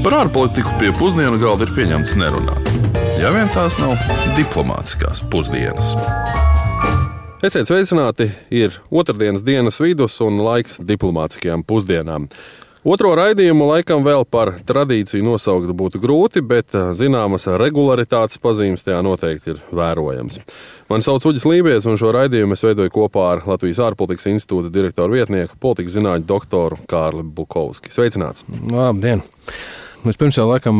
Par ārpolitiku pie pusdienu galda ir pieņemts nerunāt. Ja vien tās nav diplomātiskās pusdienas. Esiet sveicināti! Ir otrdienas dienas vidus un laiks diplomātiskajām pusdienām. Otro raidījumu laikam vēl par tradīciju nosaukt būtu grūti, bet zināmas regularitātes pazīmes tajā noteikti ir vērojams. Mani sauc Uģis Lībijams, un šo raidījumu es veidoju kopā ar Latvijas ārpolitikas institūta direktoru vietnieku, politikas zinātņu doktoru Kārli Bukovski. Sveicināts! Labdien! Vispirms jau laikam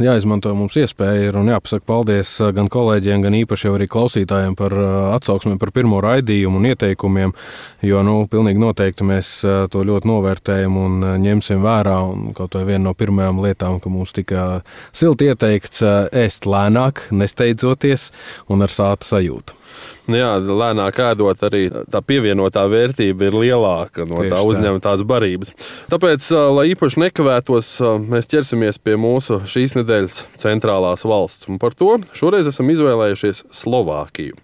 jāizmanto mums iespēja un jāpasaka paldies gan kolēģiem, gan īpaši arī klausītājiem par atsauksmēm par pirmo raidījumu un ieteikumiem. Jo nu, pilnīgi noteikti mēs to ļoti novērtējam un ņemsim vērā. Un kaut vai viena no pirmajām lietām, ka mums tika silti ieteikts ēst lēnāk, nesteidzoties un ar sāta sajūtu. Nu jā, lēnāk ēdot, arī tā pievienotā vērtība ir lielāka no Tieši tā uzņemtās barības. Tāpēc, lai īpaši nekavētos, mēs ķersimies pie mūsu šīs nedēļas centrālās valsts. Un par to šoreiz esam izvēlējušies Slovākiju.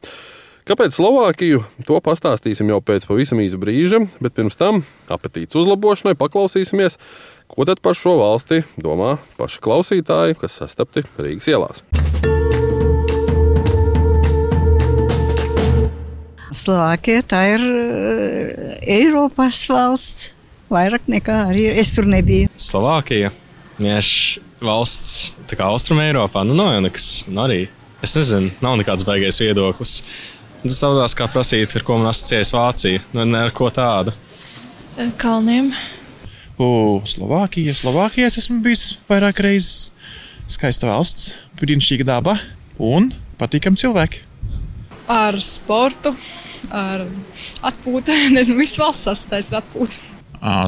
Kāpēc Slovākiju? To pastāstīsim jau pēc pavisam īsa brīža, bet pirms tam apetītes uzlabošanai paklausīsimies, ko tad par šo valsti domā paši klausītāji, kas sastapti Rīgas ielās. Slovākija tā ir uh, Eiropas valsts. Vairāk nekā arī es tur nebiju. Slovākija. Nieši valsts tā kā Austrum Eiropā. Nu, nav jau nekas. Nu, arī. Es nezinu, nav nekāds baigais viedoklis. Tas tādās kā prasīt, ar ko man asociējas Vācija. Nu, ne ar ko tādu. Kalniem. O, Slovākija. Slovākijā es esmu bijis vairāk reizes. Skaista valsts, brīnišķīga daba un patīkami cilvēki ar sportu, ar atpūtu. Nezinu, visas valsts asociējas ar atpūtu.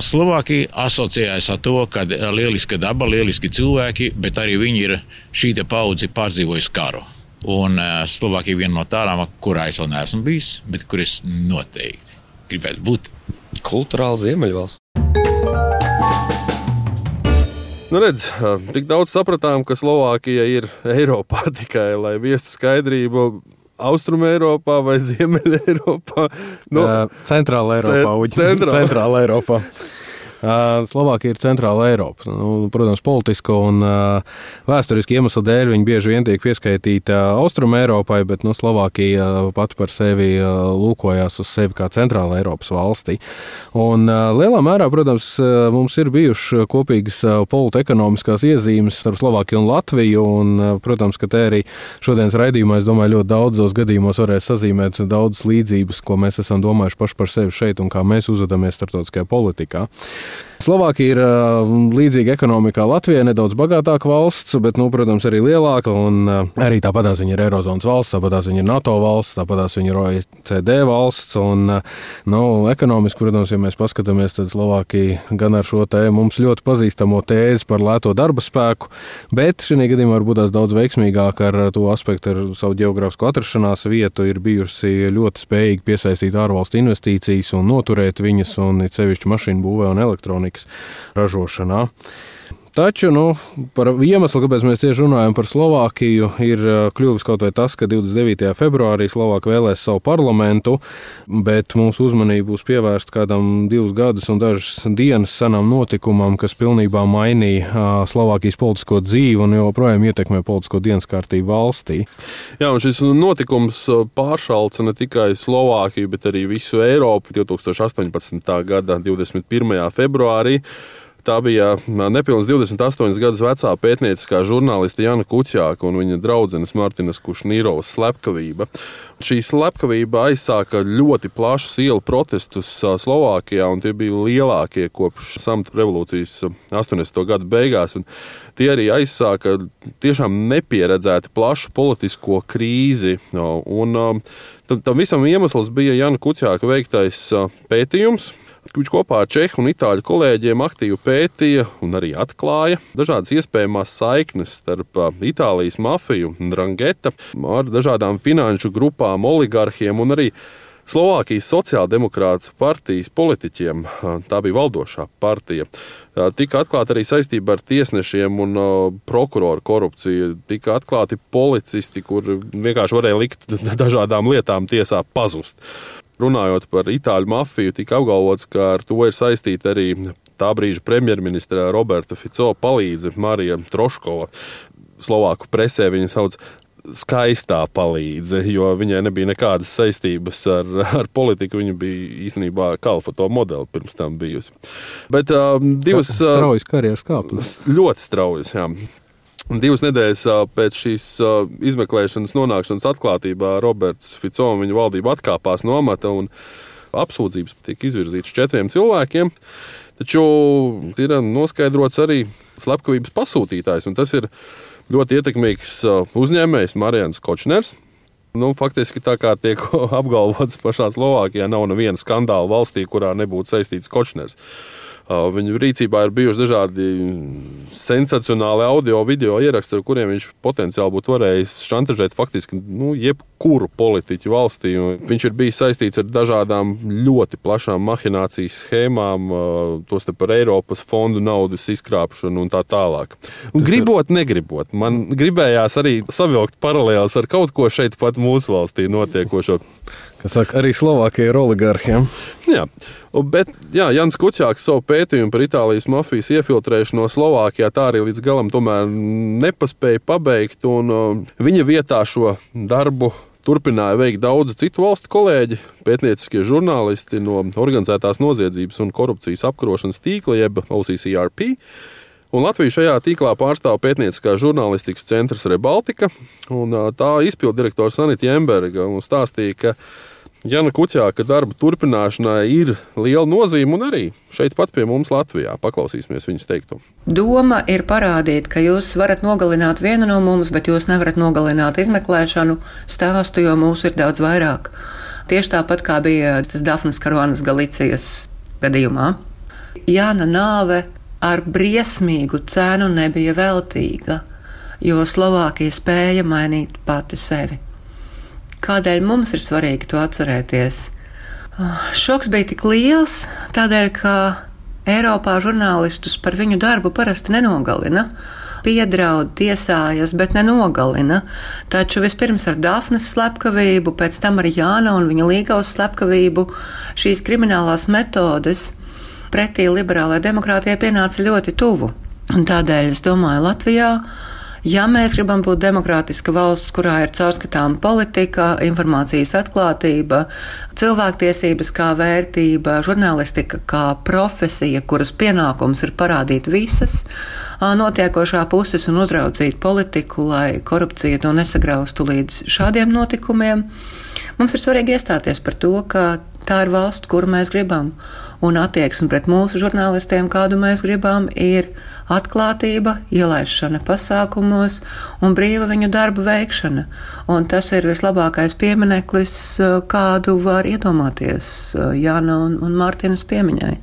Slovākija asociējas ar to, ka ir lieliska daba, lieliski cilvēki, bet arī viņi ir šī paudze pārdzīvojusi karu. Un Slovākija ir viena no tādām, kurā es vēl neesmu bijis, bet kur es noteikti gribētu būt. Kultūrāli Ziemeļvalsts. Nu, redz, tik daudz sapratām, ka Slovākija ir Eiropā tikai, lai viestu skaidrību Austrumē Eiropā vai Ziemeļā Eiropā? Nu, Centrāla Eiropā. Centrāla. Centrāla Eiropā. Slovākija ir centrāla Eiropa. Nu, protams, politiska un vēsturiski iemeslu dēļ viņi bieži vien tiek pieskaitīta Austrum Eiropai, bet nu, Slovākija pati par sevi lūkojās uz sevi kā centrāla Eiropas valstī. Un, lielā mērā, protams, mums ir bijušas kopīgas politekonomiskās iezīmes starp Slovākiju un Latviju. Un, protams, ka te arī šodienas raidījumā, es domāju, ļoti daudzos gadījumos varēs sazīmēt daudzas līdzības, ko mēs esam domājuši paši par sevi šeit un kā mēs uzvedamies starptautiskajā politikā. Slovākija ir līdzīga ekonomikā Latvijai, nedaudz bagātāka valsts, bet, nu, protams, arī lielāka. Un arī tāpatās viņa ir Eirozonas valsts, tāpatās viņa ir NATO valsts, tāpatās viņa ir OECD valsts. Un, nu, ekonomiski, protams, ja mēs paskatāmies, tad Slovākija gan ar šo te mums ļoti pazīstamo tēzi par lēto darba spēku, bet šī gadījumā varbūt tās daudz veiksmīgāk ar to aspektu, ar savu geogrāfisko atrašanās vietu, ir bijusi ļoti spējīgi piesaistīt ārvalstu investīcijas un noturēt viņas, un it sevišķi mašīnu būvē un elektronikas ražošanā. Taču nu, par iemeslu, kāpēc mēs tieši runājam par Slovākiju, ir kļuvis kaut vai tas, ka 29. februārī Slovākija vēlēs savu parlamentu, bet mūsu uzmanība būs pievērsta kādam divus gadus un dažas dienas senam notikumam, kas pilnībā mainīja Slovākijas politisko dzīvi un joprojām ietekmē politisko dienas kārtību valstī. Jā, un šis notikums pāršalca ne tikai Slovākiju, bet arī visu Eiropu 2018. gada 21. februārī. Tā bija nepilnīgi 28 gadus vecā pētnieciskā žurnāliste Jana Kučāka un viņa draudzenes Martinas Kušnīrovas slepkavība. Šī slepkavība aizsāka ļoti plašus ielu protestus Slovākijā, un tie bija lielākie kopš samta revolūcijas 80. gadu beigās. Tie arī aizsāka tiešām nepieredzēti plašu politisko krīzi. Un, tam visam iemesls bija Jana Kučāka veiktais pētījums. Viņš kopā ar čehu un itāļu kolēģiem aktīvi pētīja un arī atklāja dažādas iespējamās saiknes starp Itālijas mafiju un Rangeta ar dažādām finanšu grupām, oligarhiem un arī Slovākijas sociāldemokrāta partijas politiķiem, tā bija valdošā partija, tika atklāta arī saistība ar tiesnešiem un prokuroru korupciju. Tika atklāti policisti, kur vienkārši varēja likt dažādām lietām tiesā pazust runājot par itāļu mafiju, tika apgalvots, ka ar to ir saistīta arī tā brīža premjerministra Roberta Fico palīdze Marija Troškova. Slovāku presē viņa sauc skaistā palīdze, jo viņai nebija nekādas saistības ar, ar politiku. Viņa bija īstenībā kalfoto modeli pirms tam bijusi. Bet uh, divas straujas karjeras kāpnes. Ļoti straujas, jā. Divas nedēļas pēc šīs izmeklēšanas nonākšanas atklātībā Roberts Fico un viņa valdība atkāpās no amata un apsūdzības tika izvirzītas četriem cilvēkiem. Taču ir noskaidrots arī slepkavības pasūtītājs, un tas ir ļoti ietekmīgs uzņēmējs Marijans Kočners. Nu, faktiski tā kā tiek apgalvots pašā Slovākijā, nav neviena skandāla valstī, kurā nebūtu saistīts Kočners. Viņu rīcībā ir bijuši dažādi sensacionāli audio, video ieraksti, ar kuriem viņš potenciāli būtu varējis šantažēt faktiski nu, jebkuru politiķu valstī. Viņš ir bijis saistīts ar dažādām ļoti plašām mahinācijas schēmām, tostarp par Eiropas fondu naudas izkrāpšanu un tā tālāk. Un gribot, ir... negribot, man gribējās arī savilkt paralēlus ar kaut ko šeit pat mūsu valstī notiekošo. Kas saka, arī Slovākija ir oligarhiem. Jā, bet jā, Jans Kučāks savu pētījumu par Itālijas mafijas iefiltrēšanu no Slovākijā tā arī līdz galam nepaspēja pabeigt. Viņa vietā šo darbu turpināja veikt daudzi citu valstu kolēģi, pētnieciskie žurnālisti no organizētās noziedzības un korupcijas apkarošanas tīkla, jeb OCCRP. Un Latviju šajā tīklā pārstāv pētnieciskā žurnālistikas centrs Rebaltika. Tā izpildu direktors Anita Jemberga stāstīja, ka Jana Kuķāka darba turpināšanai ir liela nozīme un arī šeit pat pie mums Latvijā. Paklausīsimies viņas teikto. Doma ir parādīt, ka jūs varat nogalināt vienu no mums, bet jūs nevarat nogalināt izmeklēšanu stāstu, jo mūsu ir daudz vairāk. Tieši tāpat kā bija tas Dafnas Karonas Galicijas gadījumā. Jāna nāve ar briesmīgu cenu nebija veltīga, jo Slovākija spēja mainīt pati sevi. Kādēļ mums ir svarīgi to atcerēties? Ah, šoks bija tik liels, tādēļ, ka Eiropā žurnālistus par viņu darbu parasti nenogalina. Piedraud, tiesājas, bet nenogalina. Taču vispirms ar Dafnes slepkavību, pēc tam ar Jāna un viņa līgaus slepkavību šīs kriminālās metodes pretī liberālajai demokrātijai pienāca ļoti tuvu. Un tādēļ es domāju, Latvijā Ja mēs gribam būt demokrātiska valsts, kurā ir caurskatāma politika, informācijas atklātība, cilvēktiesības kā vērtība, žurnālistika kā profesija, kuras pienākums ir parādīt visas notiekošā puses un uzraudzīt politiku, lai korupcija to nesagraustu līdz šādiem notikumiem, mums ir svarīgi iestāties par to, ka tā ir valsts, kuru mēs gribam un attieksme pret mūsu žurnālistiem, kādu mēs gribam, ir atklātība, ielaišana pasākumos un brīva viņu darba veikšana. Un tas ir vislabākais piemineklis, kādu var iedomāties Jāna un, un Mārtiņas piemiņai.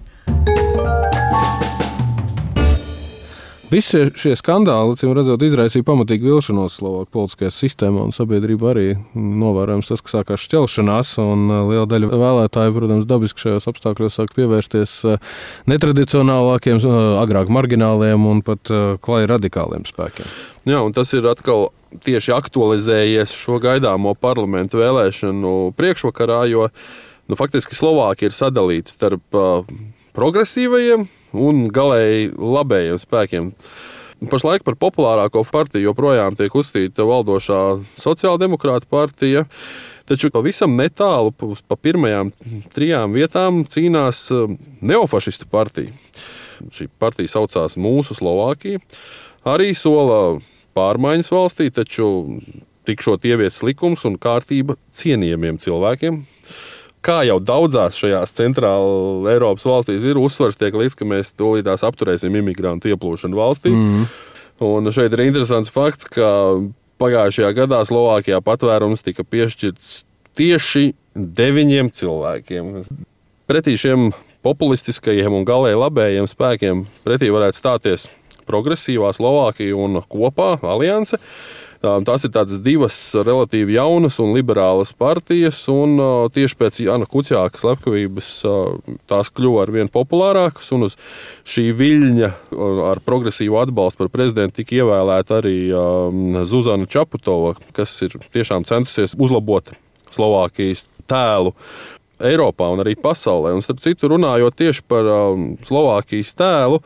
Visi šie skandāli, cim redzot, izraisīja pamatīgu vilšanos Slovākijas politiskajā sistēmā, un sabiedrība arī novērojams tas, ka sākās šķelšanās, uh, liela daļa vēlētāju, protams, dabiski šajos apstākļos sāk pievērsties uh, netradicionālākiem, uh, agrāk margināliem un pat klāja radikāliem spēkiem. Jā, un tas ir atkal tieši aktualizējies šo gaidāmo parlamentu vēlēšanu priekšvakarā, jo nu, faktiski Slovākija ir sadalīta starp progresīvajiem un galēji labējiem spēkiem. Pašlaik par populārāko partiju joprojām tiek uzskatīta valdošā sociāldemokrāta partija. Taču pavisam netālu pa pirmajām trijām vietām cīnās eh, neofašistu partija. Šī partija saucās Mūsu Slovākija. Arī sola pārmaiņas valstī, taču tikšot ieviests likums un kārtība cienījamiem cilvēkiem kā jau daudzās šajās centrāla Eiropas valstīs ir uzsvars, tiek likts, ka mēs tūlītās apturēsim imigrantu ieplūšanu valstī. Mm. Un šeit ir interesants fakts, ka pagājušajā gadā Slovākijā patvērums tika piešķirts tieši deviņiem cilvēkiem. Pretī šiem populistiskajiem un galēji labējiem spēkiem pretī varētu stāties progresīvā Slovākija un kopā alianse. Tās ir divas relatīvi jaunas un liberālas partijas, un tieši pēc Jana Kuciāka slepkavības tās kļuva ar vien populārākas, un uz šī viļņa ar progresīvu atbalstu par prezidentu tika ievēlēta arī Zuzana Čaputova, kas ir tiešām centusies uzlabot Slovākijas tēlu Eiropā un arī pasaulē. Un, starp citu, runājot tieši par um, Slovākijas tēlu,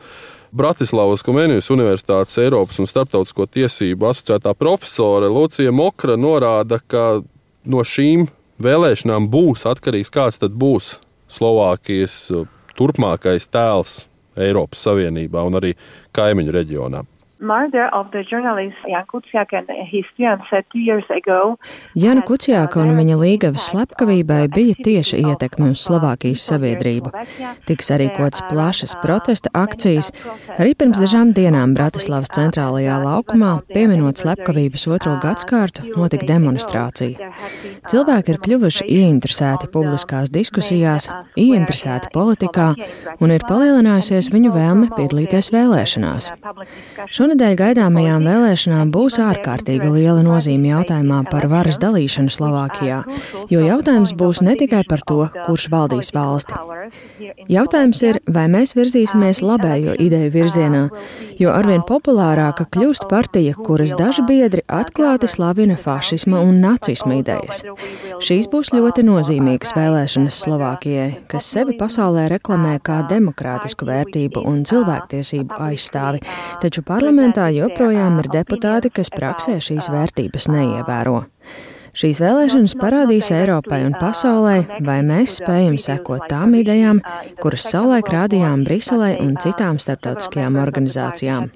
Bratislavas Komenijas Universitātes Eiropas un Startautisko tiesību asociētā profesore Lucija Mokra norāda, ka no šīm vēlēšanām būs atkarīgs, kāds tad būs Slovākijas uh, turpmākais tēls Eiropas Savienībā un arī kaimiņu reģionā murder of the journalist Jan Kuciak and his fiancée two years ago. Jana Kuciaka un viņa līgavas slepkavībai bija tieša ietekme uz Slovākijas sabiedrību. Tiks arī kots plašas protesta akcijas. Arī pirms dažām dienām Bratislavas centrālajā laukumā, pieminot slepkavības otro gadskārtu, notika demonstrācija. Cilvēki ir kļuvuši ieinteresēti publiskās diskusijās, ieinteresēti politikā un ir palielinājusies viņu vēlme piedalīties vēlēšanās. Šonedēļ Šonadēļ gaidāmajām vēlēšanām būs ārkārtīgi liela nozīme jautājumā par varas dalīšanu Slovākijā, jo jautājums būs ne tikai par to, kurš valdīs valsti. Jautājums ir, vai mēs virzīsimies labējo ideju virzienā, jo arvien populārāka kļūst partija, kuras daži biedri atklāti slavina fašisma un nacisma idejas. Šīs būs ļoti nozīmīgas vēlēšanas Slovākijai, kas sevi pasaulē reklamē kā demokrātisku vērtību un cilvēktiesību aizstāvi, taču parlamentā Parlamentā joprojām ir deputāti, kas praksē šīs vērtības neievēro. Šīs vēlēšanas parādīs Eiropai un pasaulē, vai mēs spējam sekot tām idejām, kuras savulaik rādījām Briselē un citām starptautiskajām organizācijām.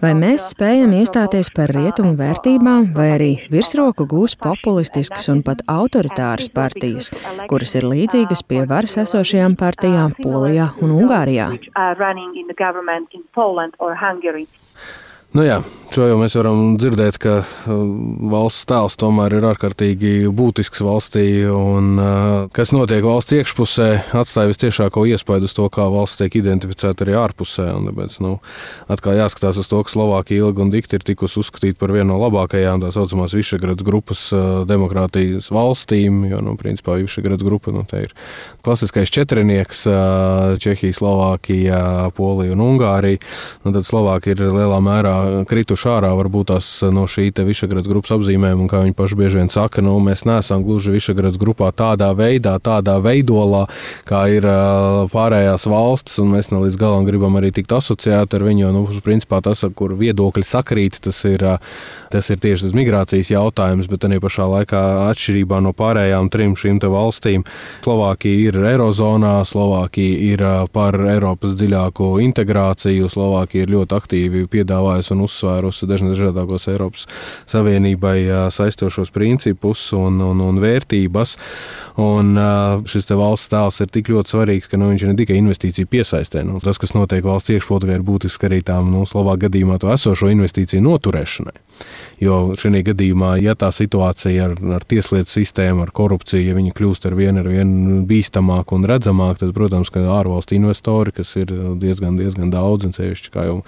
Vai mēs spējam iestāties par rietumu vērtībām, vai arī virsroku gūs populistiskas un pat autoritāras partijas, kuras ir līdzīgas pie varas esošajām partijām Polijā un Ungārijā. Nu jā, šo jau mēs varam dzirdēt, ka uh, valsts tēls tomēr ir ārkārtīgi būtisks valstī. Un, uh, kas notiek valsts iekšpusē, atstāja visciešāko iespaidu uz to, kā valsts tiek identificēta arī ārpusē. Un, tāpēc, nu, atkal jāskatās uz to, ka Slovākija ilgi un dikti ir tikusi uzskatīta par vienu no labākajām tā saucamās Višegrads grupas uh, demokrātijas valstīm. Jo, nu, principā, Višegrads grupa nu, ir klasiskais četrinieks - Čehija, Slovākija, Polija un Ungārija. Un tad Slovākija ir lielā mērā krituši ārā varbūt tās no šī Višagrads grupas apzīmēm, un kā viņi paši bieži vien saka, nu, mēs neesam gluži Višagrads grupā tādā veidā, tādā veidolā, kā ir pārējās valstis, un mēs ne līdz galam gribam arī tikt asociēti ar viņu, jo, nu, principā tas, kur viedokļi sakrīt, tas ir, tas ir tieši tas migrācijas jautājums, bet arī pašā laikā atšķirībā no pārējām trim šīm valstīm, Slovākija ir Eirozonā, Slovākija ir par Eiropas dziļāko integrāciju, Slovākija ir ļoti aktīvi piedāvājusi un uzsvērusi dažādākos Eiropas Savienībai saistošos principus un, un, un vērtības. Un šis valsts tēls ir tik ļoti svarīgs, ka nu, viņš ir ne tikai investīcija piesaistē. Nu, tas, kas notiek valsts iekšpolitikā, ir būtiski arī tām nu, Slovākijas gadījumā to esošo investīciju noturēšanai. Jo šajā gadījumā, ja tā situācija ar, ar tieslietu sistēmu, ar korupciju, ja viņi kļūst ar vien, ar vien bīstamāk un redzamāk, tad, protams, ka ārvalstu investori, kas ir diezgan, diezgan daudz, un sevišķi, kā jau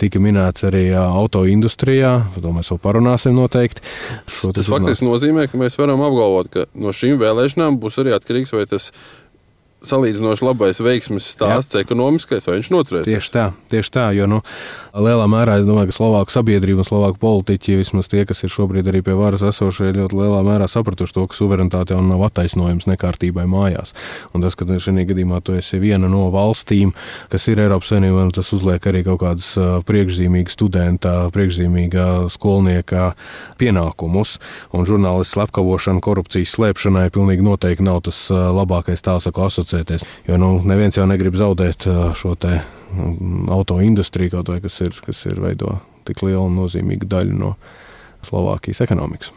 tika minēts, arī auto industrijā, par to mēs vēl parunāsim noteikti. Šo tas faktiski nozīmē, ka mēs varam apgalvot, ka no šīm vēlēšanām būs arī atkarīgs, vai tas ir salīdzinoši labais veiksmes stāsts, Jā. ekonomiskais, vai viņš noturēs. Tieši tā, tieši tā, jo nu, lielā mērā es domāju, ka Slovāku sabiedrība un Slovāku politiķi, vismaz tie, kas ir šobrīd arī pie varas esošie, ļoti lielā mērā sapratuši to, ka suverenitāte jau nav attaisnojums nekārtībai mājās. Un tas, ka šajā gadījumā tu esi viena no valstīm, kas ir Eiropas Savienībā, nu, tas uzliek arī kaut kādas priekšzīmīga studenta, priekšzīmīga skolnieka pienākumus. Un žurnālistu slepkavošana, korupcijas slēpšanai pilnīgi noteikti nav tas labākais tā saku asociācijas asociēties. Jo nu, neviens jau negrib zaudēt šo auto industriju, kaut vai kas ir, kas ir veido tik lielu un nozīmīgu daļu no Slovākijas ekonomikas.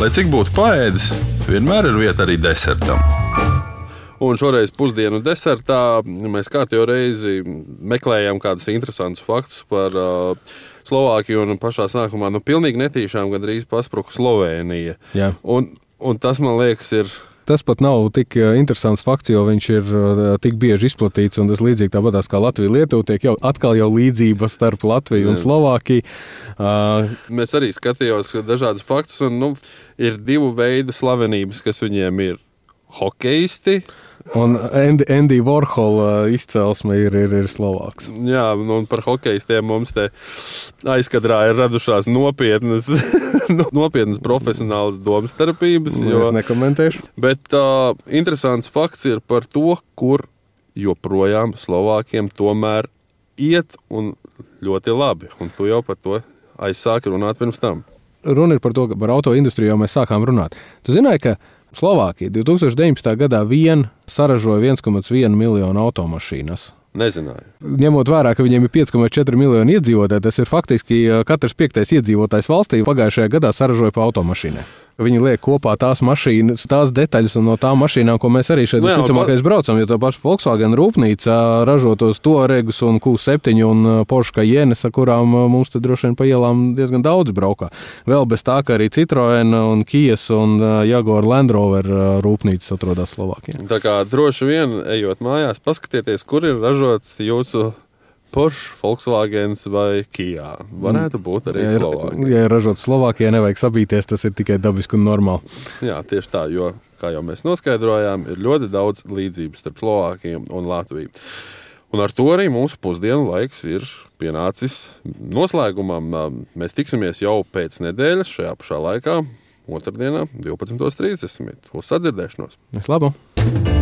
Lai cik būtu paēdis, vienmēr ir vieta arī desertam. Un šoreiz pusdienu desertā mēs kārtējo reizi meklējām kādus interesantus faktus par uh, Slovākiju. Un pašā sākumā nu, pilnīgi netīšām gandrīz paspruka Slovenija. Un, un tas man liekas, ir Tas pat nav tik eh, interesants fakts, jo viņš ir eh, tik bieži izplatīts. Un tas līdzīgi tāpat kā Latvija un Lietuva tiek jau atkal jau līdzība starp Latviju un Slovākiju. Uh, Mēs arī skatījāmies dažādus faktus, un nu, ir divu veidu slavenības, kas viņiem ir hokeisti Un Andy Warhola izcelsme ir, ir, ir Slovāks. Jā, nu, un par hokeistiem mums te aizkadrā ir radušās nopietnas, nopietnas profesionālas domstarpības. Nu, jo, es nekomentēšu. Bet uh, interesants fakts ir par to, kur joprojām Slovākiem tomēr iet un ļoti labi. Un tu jau par to aizsāki runāt pirms tam. Runa ir par to, ka par auto industriju jau mēs sākām runāt. Tu zināji, ka Slovākija 2019. gadā vien saražoja 1,1 miljonu automašīnas. Nezināju. Ņemot vērā, ka viņiem ir 5,4 miljoni iedzīvotāji, tas ir faktiski katrs piektais iedzīvotājs valstī pagājušajā gadā saražoja pa automašīnai. Viņi liek kopā tās mašīnas, tās detaļas no tām mašīnām, ko mēs arī šeit nu visticamākais braucam. Jo tā paša Volkswagen rūpnīca ražotos to regus un Q7 un Porsche Cayennes, ar kurām mums te droši vien pa ielām diezgan daudz braukā. Vēl bez tā, ka arī Citroen un Kijas un Jaguar Land Rover rūpnīcas atrodas Slovākijā. Tā kā droši vien ejot mājās, paskatieties, kur ir ražots jūsu Porsche, Volkswagen vai Kia. Varētu būt arī ja, Slovākija. Ja ir ražots Slovākijā, nevajag sabīties, tas ir tikai dabiski un normāli. Jā, tieši tā, jo, kā jau mēs noskaidrojām, ir ļoti daudz līdzību starp Slovākiju un Latviju. Un ar to arī mūsu pusdienu laiks ir pienācis noslēgumam. Mēs tiksimies jau pēc nedēļas šajā pašā laikā, otrdienā, 12.30. Uz sadzirdēšanos! Vislabāk!